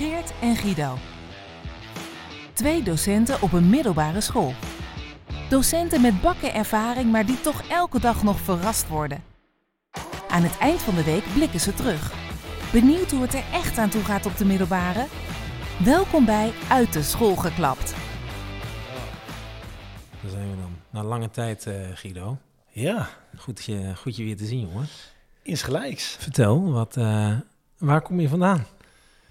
Geert en Guido. Twee docenten op een middelbare school. Docenten met bakken ervaring, maar die toch elke dag nog verrast worden. Aan het eind van de week blikken ze terug. Benieuwd hoe het er echt aan toe gaat op de middelbare? Welkom bij Uit de School geklapt. Daar zijn we dan. Na lange tijd, eh, Guido. Ja, Goed je, goed je weer te zien, jongen. insgelijks. Vertel, wat, eh, waar kom je vandaan?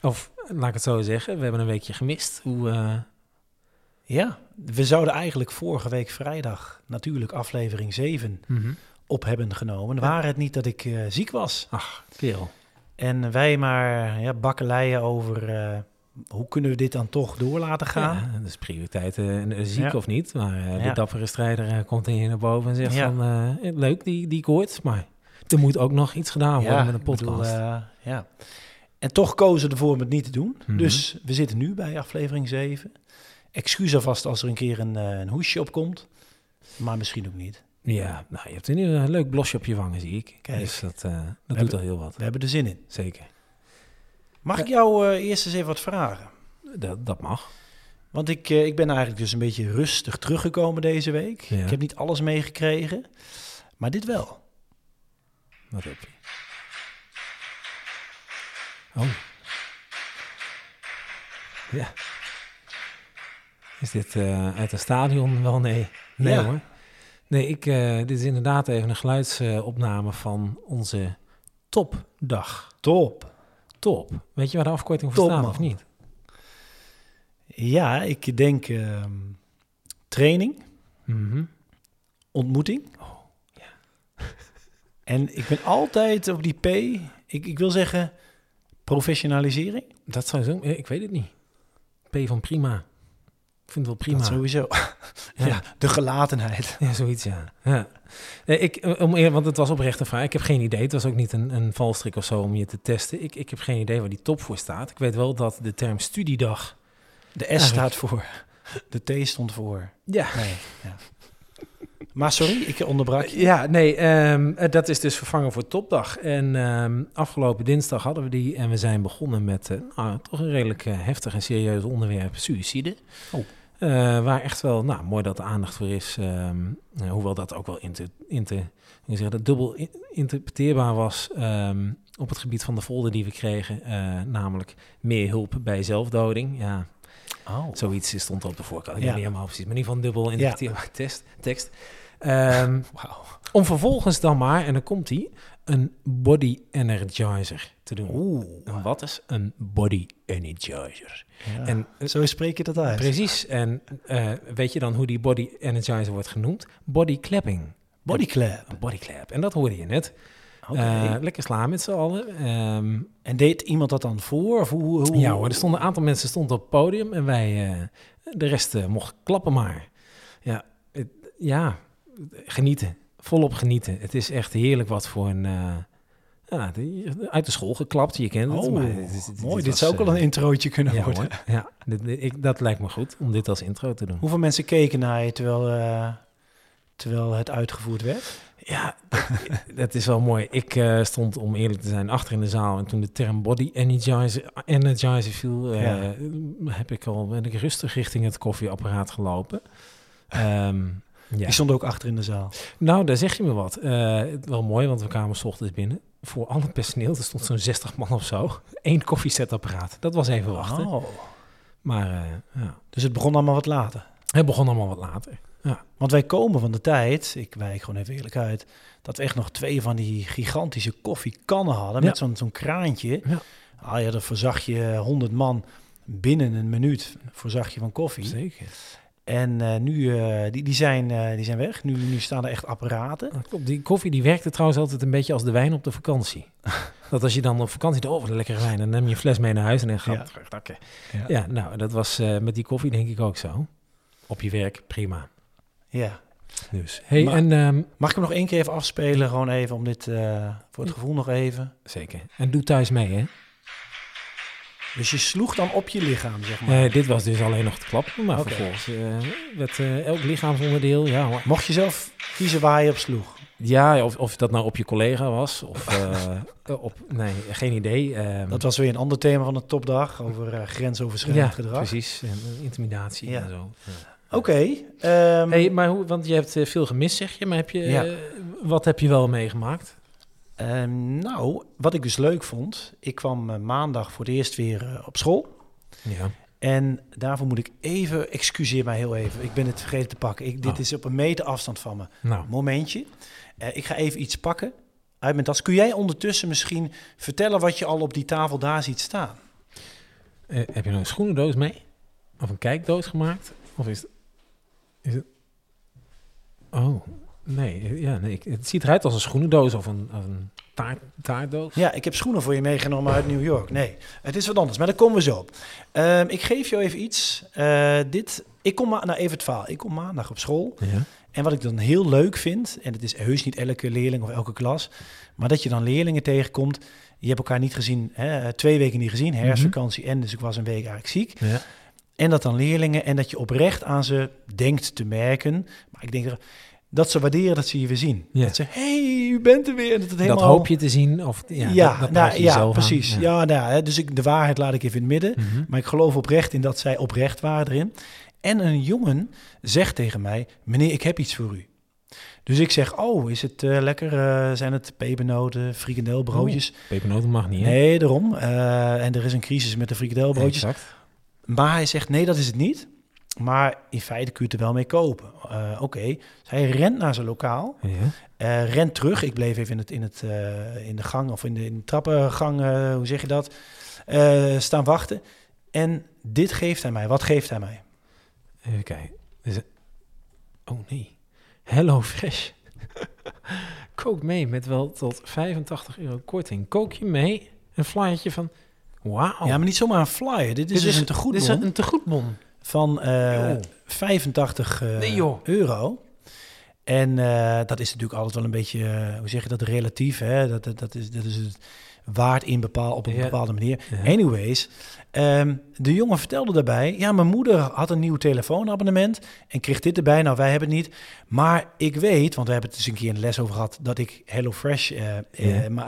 Of, laat ik het zo zeggen, we hebben een weekje gemist. Hoe, eh, Ja, we zouden eigenlijk vorige week vrijdag natuurlijk aflevering 7 op hebben genomen. Ja. Waar het niet dat ik eh, ziek was. Ach, kerel. En wij maar ja, bakkeleien over eh, hoe kunnen we dit dan toch door laten gaan. Ja, dat is prioriteit. eh, eh, ziek Ja. of niet. Maar de dappere strijder komt hier naar boven en zegt van... leuk, die, die ik hoort, maar er moet ook nog iets gedaan worden met een bedoel, podcast. ja. En toch kozen we ervoor om het niet te doen. Mhm. Dus we zitten nu bij aflevering 7. Excuus alvast als er een keer een, eh, een hoesje op komt. Maar misschien ook niet. ja, nou, je hebt nu een leuk blosje op je wangen, zie ik. Kijk. dus dat, eh, dat doet hebben- al heel wat. We hebben er zin in. Zeker. Mag ik jou eh, eerst eens even wat vragen? Dat, dat mag. Want ik, ik ben eigenlijk dus een beetje rustig teruggekomen deze week. Ja. Ik heb niet alles meegekregen, maar dit wel. Wat heb je? Oh. Ja. Is dit eh, uit een stadion? Wel nee. Nee Ja. hoor. Nee, ik, eh, dit is inderdaad even een geluidsopname van onze topdag. Top. Top. Weet je waar de afkorting voor Top, staat man. of niet? Ja, ik denk ehm, training, Mhm. ontmoeting. Oh, En ik ben altijd op die P, ik, ik wil zeggen professionalisering. Dat zou zo... Ik weet het niet. P van prima. Ik vind het wel prima. Dat sowieso. Ja. ja. de gelatenheid. Ja, zoiets, ja. ja. Nee, ik, eh, om, eer- want het was oprecht een vraag. Ik heb geen idee. Het was ook niet een, een valstrik of zo om je te testen. Ik, ik heb geen idee waar die top voor staat. Ik weet wel dat de term studiedag... De S staat voor, de T stond voor. Ja. Nee, ja. Maar sorry, ik onderbrak je. Ja, nee, ehm, eh, dat is dus vervangen voor topdag. En ehm, afgelopen dinsdag hadden we die en we zijn begonnen met eh, nou, toch een redelijk eh, heftig en serieus onderwerp, suïcide. Oh. Waar echt wel, nou, mooi dat er aandacht voor is. ehm, eh, hoewel dat ook wel inter, inter, hoe zeg dat, dubbel in- interpreteerbaar was op het gebied van de folder die we kregen. namelijk meer hulp bij zelfdoding. Ja, Oh. zoiets stond er op de voorkant. Ik Ja. weet niet helemaal precies, maar in ieder geval dubbel interpreteerbare test, tekst. Ehm, Wauw. om vervolgens dan maar, en dan komt hij, een body energizer te doen. Oeh. En wat is een body energizer? Ja. En eh, Zo spreek je dat uit. precies, en eh, weet je dan hoe die body energizer wordt genoemd? Body clapping. Bodyclap. Een body clap. En dat hoorde je net. Eh, lekker slaan met z'n allen. Ehm, en deed iemand dat dan voor? Of hoe, hoe? ja hoor, er stonden een aantal mensen stonden op het podium en wij, eh, de rest mocht klappen maar. Ja, het- ja, genieten. Volop genieten. Het is echt heerlijk wat voor een... eh, ja, uit de school geklapt, je kent het. Oh, maar het- mooi. Dit was, zou ook wel eh, een introotje kunnen ja, worden. hoor. Ja, dit- dit- ik, dat lijkt me goed om dit als intro te doen. Hoeveel mensen keken naar je terwijl, eh, terwijl het uitgevoerd werd? Ja, dat, is wel mooi. Ik stond, om eerlijk te zijn, achter in de zaal. En toen de term body energizer, energizer viel, Ja. heb ik al, ben ik rustig richting het koffieapparaat gelopen. Ehm. Die stond ook achter in de zaal. Nou, daar zeg je me wat. Eh, wel mooi, want we kwamen s ochtends binnen. Voor al het personeel, er stond zo'n 60 man of zo. Eén koffiezetapparaat. Dat was even wachten. Oh. Maar eh, ja, Dus het begon allemaal wat later. het begon allemaal wat later. Want wij komen van de tijd, ik wijk gewoon even eerlijk uit, dat we echt nog twee van die gigantische koffiekannen hadden Ja. met zo'n zo'n kraantje. Ja. Ah ja, dan voorzag je 100 man binnen een minuut voorzag je van koffie. Zeker. En eh, nu, eh, die, die, zijn, eh, die zijn weg. Nu, nu staan er echt apparaten. Dat klopt. Die koffie die werkte trouwens altijd een beetje als de wijn op de vakantie. dat als je dan op vakantie dacht, oh wat een lekkere wijn, dan neem je een fles mee naar huis en dan ga je Ja. terugdakken. Ja. Ja, nou, dat was met die koffie denk ik ook zo. Op je werk, prima. ja. Dus. Hey, Maar- en ehm, Mag ik hem nog één keer even afspelen? Gewoon even om dit, voor het gevoel nog even. zeker. En doe thuis mee, hè? Dus je sloeg dan op je lichaam, zeg maar. Eh, dit was dus alleen nog te klappen, maar vervolgens eh, werd eh, elk lichaamsonderdeel, ja hoor. Mocht je zelf kiezen waar je op sloeg? Ja, of, of dat nou op je collega was. Of uh, op. Nee, geen idee. Um, dat was weer een ander thema van de topdag over uh, grensoverschrijdend ja, gedrag. Precies, en intimidatie ja. en zo. Ja. Oké. Okay, um, hey, maar hoe, want je hebt veel gemist, zeg je. Maar heb je, ja. wat heb je wel meegemaakt? Um, nou, wat ik dus leuk vond, ik kwam maandag voor het eerst weer op school. Ja. En daarvoor moet ik even, excuseer mij heel even, ik ben het vergeten te pakken. Ik, dit Oh. is op een meter afstand van me. Nou, Momentje. Eh, ik ga even iets pakken uit mijn tas. Kun jij ondertussen misschien vertellen wat je al op die tafel daar ziet staan? eh, heb je nou een schoenendoos mee? Of een kijkdoos gemaakt? Of is het... Is het oh, nee. Ja, nee ik- het ziet eruit als een schoenendoos of een, of een taart, taartdoos. Ja, ik heb schoenen voor je meegenomen uit New York. Nee, het is wat anders, maar daar komen we zo op. Ehm, ik geef jou even iets. Eh, dit, ik kom nou even het verhaal. Ik kom maandag op school. Ja. En wat ik dan heel leuk vind, en het is heus niet elke leerling of elke klas, maar dat je dan leerlingen tegenkomt. Je hebt elkaar niet gezien, hè, twee weken niet gezien, herfstvakantie en dus ik was een week eigenlijk ziek. Ja. En dat dan leerlingen en dat je oprecht aan ze denkt te merken. Maar ik denk er- dat ze waarderen dat ze je weer zien. Ja. Dat ze, hey, u bent er weer. Dat, het helemaal, Dat hoop je te zien. Of, ja, Ja, dat, dat nou, ja aan. precies. Ja. nou, hè, dus ik, de waarheid laat ik even in het midden. Mhm. Maar ik geloof oprecht in dat zij oprecht waren erin. En een jongen zegt tegen mij: Meneer, ik heb iets voor u. Dus ik zeg: Oh, is het eh, lekker? Eh, zijn het pepernoten, frikandelbroodjes? Pepernoten mag niet, hè? nee, daarom. Eh, en er is een crisis met de frikandelbroodjes. Exact. Maar hij zegt: Nee, dat is het niet. Maar in feite kun je het er wel mee kopen. Eh, Oké. Dus hij rent naar zijn lokaal. Ja. eh, rent terug. Ik bleef even in, het, in, het, eh, in de gang of in de, in de trappengang, hoe zeg je dat? staan wachten. En dit geeft hij mij. Wat geeft hij mij? Even kijken. Is het- Oh nee. Hello Fresh. Kook mee met wel tot 85 euro korting. Kook je mee een flyertje van... Wauw. Ja, maar niet zomaar een flyer. Dit is Dit dus is- een tegoedbon Dit is een, een tegoedbon. Van eh, Joh. 85 eh, Nee, joh. euro. En eh, dat is natuurlijk altijd wel een beetje, eh, hoe zeg je dat, relatief. Hè? Dat, dat, dat, is, dat is het waard in bepaal, op een bepaalde manier. Anyways, ehm, de jongen vertelde daarbij... ja, mijn moeder had een nieuw telefoonabonnement... en kreeg dit erbij. Nou, wij hebben het niet. Maar ik weet, want we hebben het dus een keer in de les over gehad... dat ik HelloFresh eh eh, eh, eh,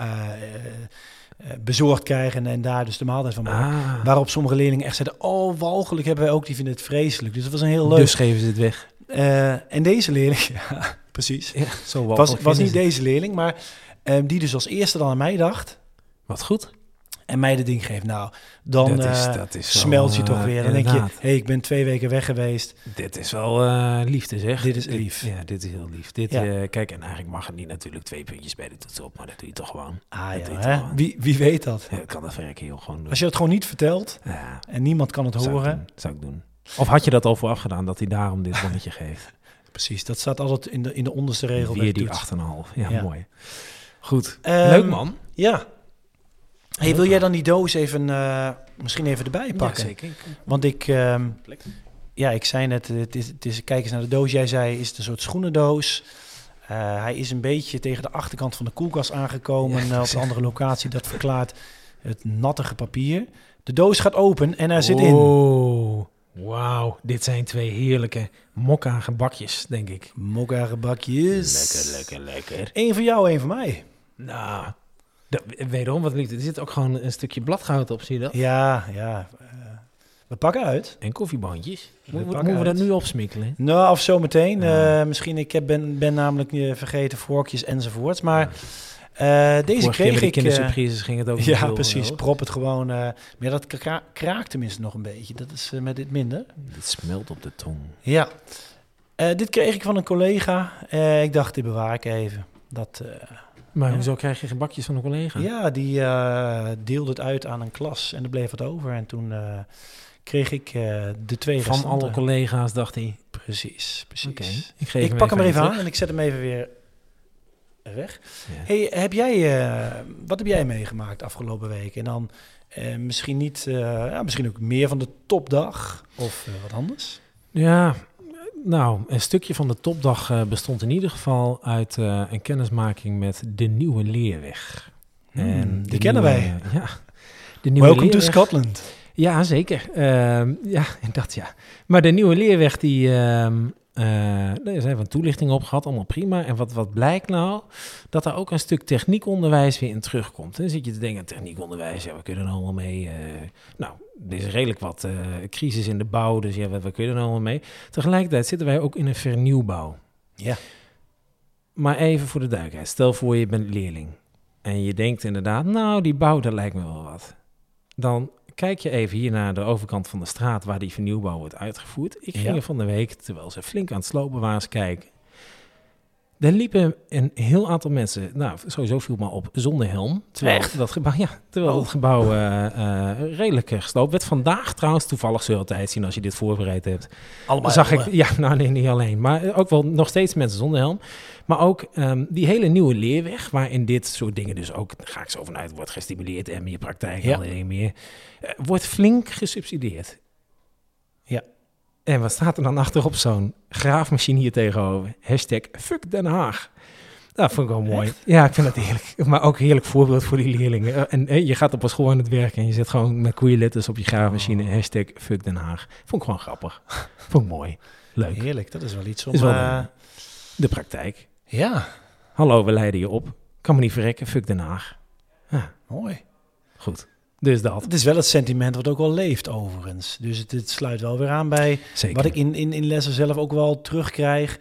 bezorgd krijg... En, daar dus de maaltijd van maken. Ah. Waarop sommige leerlingen echt zeiden... oh, walgelijk hebben wij ook, die vinden het vreselijk. Dus dat was een heel leuk... Dus geven ze het weg. Eh, en deze leerling, ja, precies... Ja, zo was, was niet deze leerling, maar ehm, die dus als eerste dan aan mij dacht... Wat goed. En mij de ding geeft. Nou, dan Dat is- eh, dat is smelt je toch eh, weer. Dan denk je, hé, hey, ik ben twee weken weg geweest. Dit is wel eh, liefde, zeg. Dit is lief. Ja, dit is heel lief. Dit, Ja. kijk, en eigenlijk mag het niet natuurlijk twee puntjes bij de toets op, maar dat doe je toch gewoon. Ah ja, hè? gewoon. Wie, wie weet dat? Ja, kan dat werk heel gewoon doen. Als je het gewoon niet vertelt Ja, en niemand kan het zou ik horen. doen, zou ik doen. Of had je dat al vooraf gedaan, dat hij daarom dit bonnetje geeft? Precies, dat staat altijd in de, in de onderste regel. Weer die toets. 8,5. Ja, Ja. mooi. Goed. Ehm, Leuk, man. Ja. Hey, wil jij dan die doos even, eh, misschien even erbij pakken? Ja, zeker. Want ik, ehm, ja, ik zei net, het is, het is, kijk eens naar de doos. Jij zei, is het een soort schoenendoos? Eh, hij is een beetje tegen de achterkant van de koelkast aangekomen Ja, eh, op een andere locatie. Dat verklaart het nattige papier. De doos gaat open en er zit in Oh, wauw. Dit zijn twee heerlijke mokka gebakjes, denk ik. mokka gebakjes. Lekker, lekker, lekker. Eén van jou, één van mij. Nou, dat, wederom wat liefde. Er zit ook gewoon een stukje bladgoud op, zie je dat? Ja, ja. eh, we pakken uit. En koffiebandjes. We Moeten we dat nu opsmikkelen? Nou, of zometeen. Ja. Eh, misschien, ik heb, ben, ben namelijk eh, vergeten vorkjes enzovoorts. Maar deze Vorige kreeg ik... kindersurprises ging het ook Ja, precies. hoog. Prop het gewoon. maar dat kra- kraakt tenminste nog een beetje. Dat is met dit minder. Het smelt op de tong. Ja. Dit kreeg ik van een collega. Ik dacht, dit bewaar ik even. Dat, Maar Ja. hoezo krijg je gebakjes van een collega? ja, die eh, deelde het uit aan een klas en er bleef wat over. En toen eh, kreeg ik eh, de twee Van restanten. alle collega's dacht hij. Precies, precies. Ik, Ik pak hem er even aan en ik zet hem even weer weg. Ja. Hey, heb jij, wat heb jij meegemaakt afgelopen week? En dan misschien niet, ja, misschien ook meer van de topdag of wat anders? Ja, nou, een stukje van de topdag eh, bestond in ieder geval uit eh, een kennismaking met de nieuwe leerweg. Hmm, de die kennen wij. Ja, de nieuwe Welcome to. Scotland. Ja, zeker. Ehm, ja, dat ja. Maar de nieuwe leerweg die, Eh daar zijn we een toelichting op gehad, allemaal prima. En wat, wat blijkt nou? Dat er ook een stuk techniekonderwijs weer in terugkomt. Dan zit je te denken, techniekonderwijs, ja, we kunnen er allemaal mee. eh, nou, er is redelijk wat eh, crisis in de bouw, dus ja, we, we kunnen er allemaal mee. Tegelijkertijd zitten wij ook in een vernieuwbouw. Ja. Maar even voor de duidelijkheid. Stel voor je bent leerling. En je denkt inderdaad, nou, die bouw, dat lijkt me wel wat. Dan kijk je even hier naar de overkant van de straat waar die vernieuwbouw wordt uitgevoerd. Ik ging Ja. er van de week, terwijl ze flink aan het slopen waren, kijken. Er liepen een heel aantal mensen, nou, sowieso viel me op, zonder helm. Terwijl Echt? dat gebouw, ja, terwijl Oh. het gebouw eh, eh, redelijk eh, gesloopt werd. Vandaag trouwens, toevallig zul je altijd zien als je dit voorbereid hebt. Allemaal zag helmen. ik, ja, nou nee, niet alleen, maar ook wel nog steeds mensen zonder helm. Maar ook ehm, die hele nieuwe leerweg, waarin dit soort dingen dus ook, daar ga ik zo vanuit, wordt gestimuleerd en meer praktijk Ja. en alleen meer, wordt flink gesubsidieerd. En wat staat er dan achterop zo'n graafmachine hier tegenover? Hashtag fuck Den Haag. Dat vond ik wel mooi. Ja, ik vind dat heerlijk. Maar ook een heerlijk voorbeeld voor die leerlingen. Eh, En eh, je gaat op een school aan het werken en je zet gewoon met koeienletters op je graafmachine. Oh. Hashtag fuck Den Haag. Vond ik gewoon grappig. Vond ik mooi. Leuk. Heerlijk, dat is wel iets om... Is wel eh. De praktijk. ja, Hallo, we leiden je op. Kan me niet verrekken, fuck Den Haag. Ja, mooi. goed. Dus dat. Het is wel het sentiment wat ook wel leeft overigens. Dus het, het sluit wel weer aan bij Zeker. wat ik in, in, in lessen zelf ook wel terugkrijg.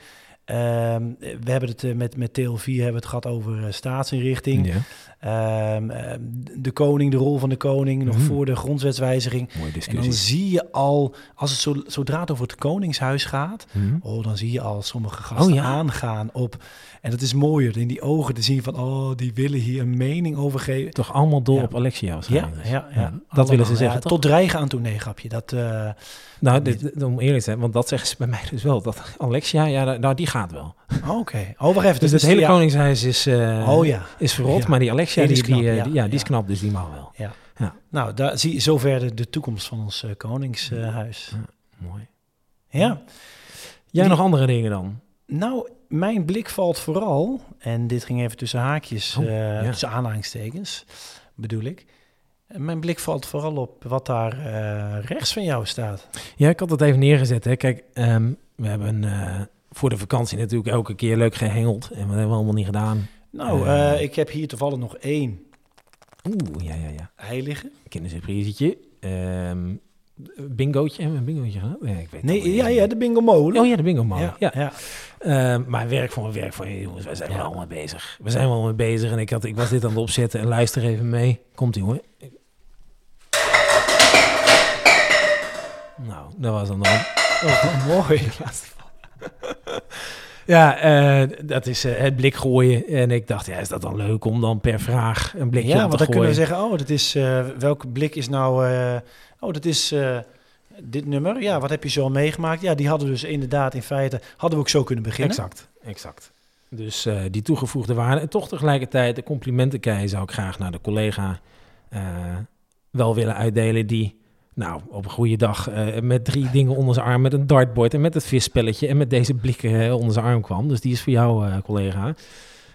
Ehm, we hebben het eh, met, met TL4 hebben we het gehad over eh, staatsinrichting. Ja, Ehm, ehm, de koning, de rol van de koning, nog Mhm. voor de grondwetswijziging. mooie En discussie. dan zie je al, als het zo, zodra het over het koningshuis gaat, Mhm. oh, dan zie je al sommige gasten Oh, ja. aangaan op. En dat is mooier, in die ogen te zien van, oh, die willen hier een mening over geven. Toch allemaal door Ja. op Alexia Ja, waarschijnlijk. ja, ja. Dat willen ze zeggen? Tot dreigen aan toe, nee, grapje. Dat, eh, Nou, dit, dit- om eerlijk te zijn, want dat zeggen ze bij mij dus wel. Dat Alexia, ja, nou, die gaat wel. oh, Oké, oh, wacht even. Dus Dus het hele ja. koningshuis is, Oh ja, is verrot, Ja. maar die Alexia, Ja, die die, is knap, die, eh, ja, die- ja, die is ja. knap, dus die mag wel. nou, daar zie je zover de, de toekomst van ons eh, koningshuis. Mooi. ja, Jij nog andere dingen dan? nou, mijn blik valt vooral, en dit ging even tussen haakjes, Oh, ja. tussen aanhalingstekens, bedoel ik. Mijn blik valt vooral op wat daar rechts van jou staat. Ja, ik had het even neergezet. Hè. Kijk, ehm, we hebben eh, voor de vakantie natuurlijk elke keer leuk gehengeld. En wat hebben we allemaal niet gedaan? Nou, Eh. eh, ik heb hier toevallig nog één Oeh, ja, ja, ja. heilige. Kindersurprisetje. Ehm bingootje. Hebben we een bingootje gehad? Nee, ik weet Nee, ja, ja, de bingo molen. Oh ja, de bingo man. Ja, ja, ja. Ehm, maar werk voor werk voor je jongens. Wij zijn wel allemaal bezig. We zijn wel allemaal bezig. En ik, had, ik was dit aan het opzetten. En luister even mee. Komt ie hoor. Nou, dat was dan dan. Oh, mooi. Ja, eh, dat is eh, het blik gooien. En ik dacht, ja, is dat dan leuk om dan per vraag een blikje Ja, aan want te dan gooien? kunnen we zeggen, oh, dat is, eh, welke blik is nou, oh, dat is dit nummer. Ja, wat heb je zo al meegemaakt? Ja, die hadden we dus inderdaad in feite, hadden we ook zo kunnen beginnen. Exact, exact. Dus die toegevoegde waarde. En toch tegelijkertijd de complimenten zou ik graag naar de collega wel willen uitdelen. Die, nou, op een goede dag eh, met drie dingen onder zijn arm, met een dartboard en met het visspelletje en met deze blikken eh, onder zijn arm kwam. Dus die is voor jou, eh, collega.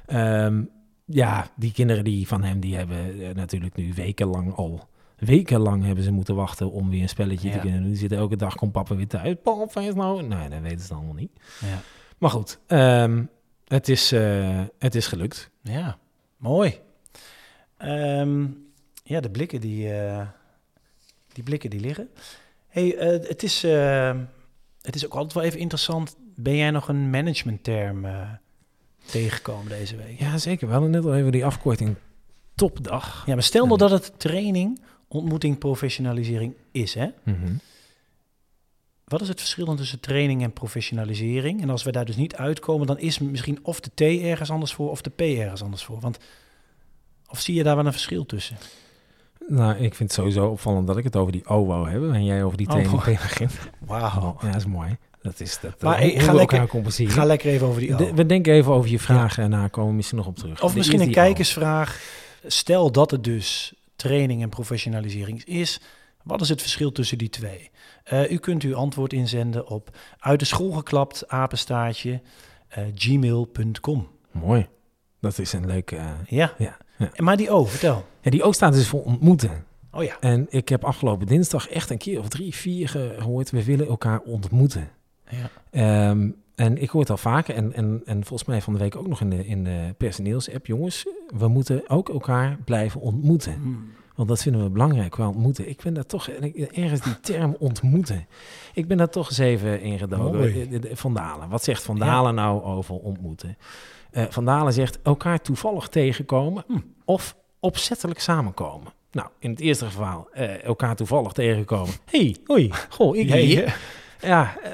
Ehm, ja, die kinderen die van hem, die hebben natuurlijk nu wekenlang al... Wekenlang hebben ze moeten wachten om weer een spelletje te kunnen doen. Die zitten elke dag, komt papa weer thuis. Papa is nou... Nee, dat weten ze allemaal niet. Ja. Maar goed, ehm, het, is, het is gelukt. Ja, mooi. Ehm, ja, de blikken die, die blikken die liggen. hey, eh, het, is, eh, het is ook altijd wel even interessant. Ben jij nog een managementterm eh tegengekomen deze week? Ja, zeker. We hadden net al even die afkorting topdag. Ja, maar stel nou dat het training, ontmoeting, professionalisering is, hè? Mhm. Wat is het verschil tussen training en professionalisering? En als we daar dus niet uitkomen, dan is misschien of de T ergens anders voor of de P ergens anders voor. Want of zie je daar wel een verschil tussen? Nou, ik vind het sowieso opvallend dat ik het over die O wou hebben en jij over die Oh, begint. Wauw. Ja, dat is mooi. Dat is dat. Maar, hey, hoe ga lekker-. Ga lekker even over die. De- we denken even over je vragen en daar komen we misschien nog op terug. Of De misschien een kijkersvraag. Stel dat het dus training en professionalisering is. Wat is het verschil tussen die twee? Eh, u kunt uw antwoord inzenden op uit de school geklapt apenstaartje eh, gmail.com. Mooi. Dat is een leuke... eh, Ja. Ja, ja. Maar die O, vertel. Ja, die O staat dus voor ontmoeten. Oh ja. En ik heb afgelopen dinsdag echt een keer of drie, vier gehoord. We willen elkaar ontmoeten. ja. Ehm, En ik hoor het al vaker en, en, en volgens mij van de week ook nog in de, in de personeelsapp. Jongens, we moeten ook elkaar blijven ontmoeten. Hmm. Want dat vinden we belangrijk, qua ontmoeten. Ik ben daar toch ergens die term ontmoeten. Ik ben daar toch eens even ingedoken. Van Dalen. Wat zegt Van Dalen nou over ontmoeten? Eh, Van Dalen zegt elkaar toevallig tegenkomen Hm. of opzettelijk samenkomen. Nou, in het eerste geval eh, elkaar toevallig tegenkomen. hey, hoi, goh, ik hier. Ja, eh,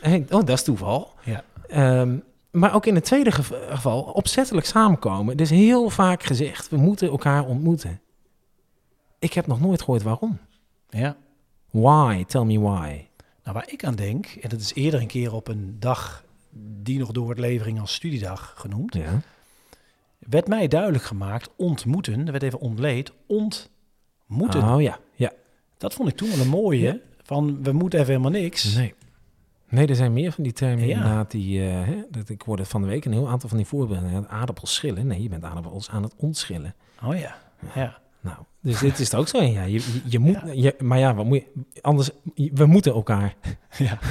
hey, oh, dat is toeval. Ja. Ehm, maar ook in het tweede gev- geval opzettelijk samenkomen. Is heel vaak gezegd, we moeten elkaar ontmoeten. Ik heb nog nooit gehoord waarom. ja. Why? Tell me why. Nou, waar ik aan denk, en dat is eerder een keer op een dag die nog door wordt levering als studiedag genoemd, Ja. werd mij duidelijk gemaakt, ontmoeten, er werd even ontleed, ontmoeten. Oh ja, ja. Dat vond ik toen wel een mooie, Ja. van we moeten even helemaal niks. Nee. Nee, er zijn meer van die termen Ja. inderdaad. Die, eh, hè, dat, ik hoorde van de week een heel aantal van die voorbeelden. Aardappels schillen. Nee, je bent aardappels aan het ontschillen. Oh ja, ja. Nou, dus dit is het ook zo. een, Ja, je, je, je moet, je, maar ja, wat moet je, anders, we moeten elkaar. ja.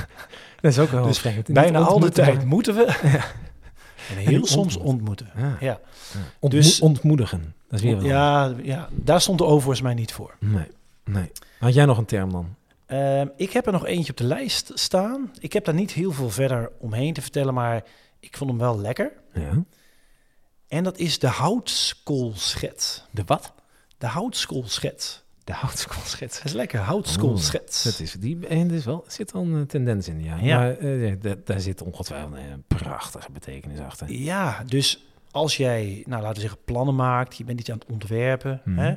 Dat is ook wel Dus Bijna al de tijd maar- moeten we. En heel En soms ontmoeten. ontmoeten. Ja. Ja. Ja. Ontmo- Dus- ontmoedigen. Dat is weer anders. Ja, ja, daar stond de O volgens mij niet voor. Nee, nee. Had jij nog een term dan? Ehm, ik heb er nog eentje op de lijst staan. Ik heb daar niet heel veel verder omheen te vertellen, maar ik vond hem wel lekker. Ja. En dat is de houtskoolschet. De wat? De houtskoolschet. De houtskoolschets. Dat is lekker, houtskoolschet. Dat is die. En er is wel, zit al een tendens in, ja. Ja. Maar eh, da- daar zit ongetwijfeld een prachtige betekenis achter. Ja, dus als jij, nou laten we zeggen, plannen maakt, je bent iets aan het ontwerpen, Mhm. hè,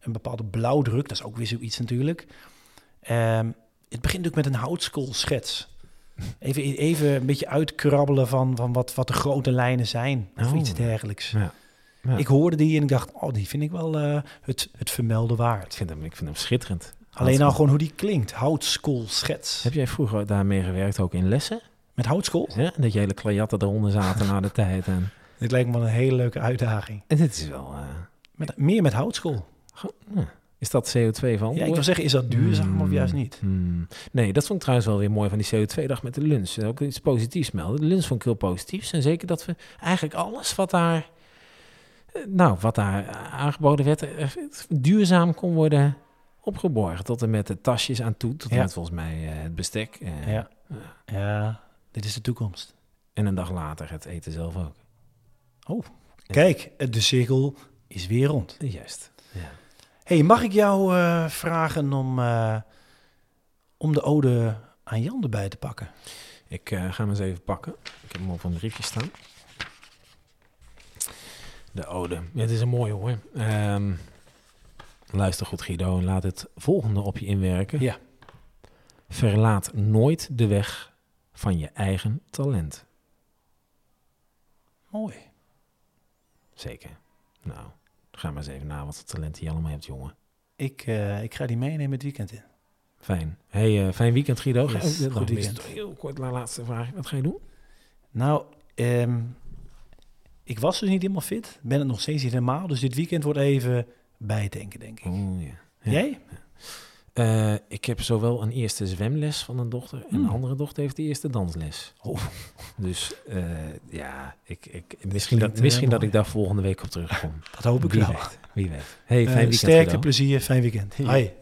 een bepaalde blauwdruk, dat is ook weer zoiets natuurlijk. Ehm, het begint natuurlijk met een houtskoolschets. Even, even een beetje uitkrabbelen van, van wat, wat de grote lijnen zijn, of Oh. iets dergelijks. Ja. Ja. Ik hoorde die en ik dacht, oh, die vind ik wel eh, het, het vermelden Ik waard. vind hem, ik vind hem schitterend. Alleen nou gewoon hoe die klinkt, houtskoolschets. Heb jij vroeger daarmee gewerkt, ook in lessen? Met houtskool? Ja? Dat je hele klajatten eronder zaten na de tijd. En, Dit lijkt me wel een hele leuke uitdaging. en dit is wel... eh, Met, meer met houtskool. Ja. Is dat CO2 van? Ja, ik wil zeggen, is dat duurzaam of juist niet? Hmm. Nee, dat vond ik trouwens wel weer mooi van die CO2-dag met de lunch. Ook iets positiefs melden. De lunch vond ik heel positief. En zeker dat we eigenlijk alles wat daar, nou, wat daar aangeboden werd, eh, duurzaam kon worden opgeborgen. Tot en met de tasjes aan toe, tot en Ja. met volgens mij eh, het bestek. eh, Ja. ja, dit is de toekomst. En een dag later het eten zelf ook. Kijk, de cirkel is weer rond. Juist. Ja. hey, mag ik jou vragen om, om de ode aan Jan erbij te pakken? Ik ga hem eens even pakken. Ik heb hem op een briefje staan. De ode. Ja, het is een mooie hoor. Ehm, luister goed Guido en laat het volgende op je inwerken. Ja. Verlaat nooit de weg van je eigen talent. Mooi. Zeker. Nou, ga maar eens even na wat voor talent je allemaal hebt, jongen. Ik, eh, ik ga die meenemen het weekend in. Fijn. Hey, eh, fijn weekend Guido. Yes, oh, goed weekend. Heel kort, la- laatste vraag. Wat ga je doen? Nou, ehm, ik was dus niet helemaal fit. Ben het nog steeds niet helemaal. Dus dit weekend wordt even bijdenken, denk ik. Oh, ja. Ja. Jij? Eh, ik heb zowel een eerste zwemles van een dochter en Hmm. een andere dochter heeft de eerste dansles. Oh. Dus eh, ja, ik, ik, misschien, dat, Klinkt, eh, misschien dat ik daar volgende week op terugkom. Dat hoop ik Wie wel. weet. Wie weet. Hey, fijn weekend. sterkte, plezier, fijn weekend. Hoi.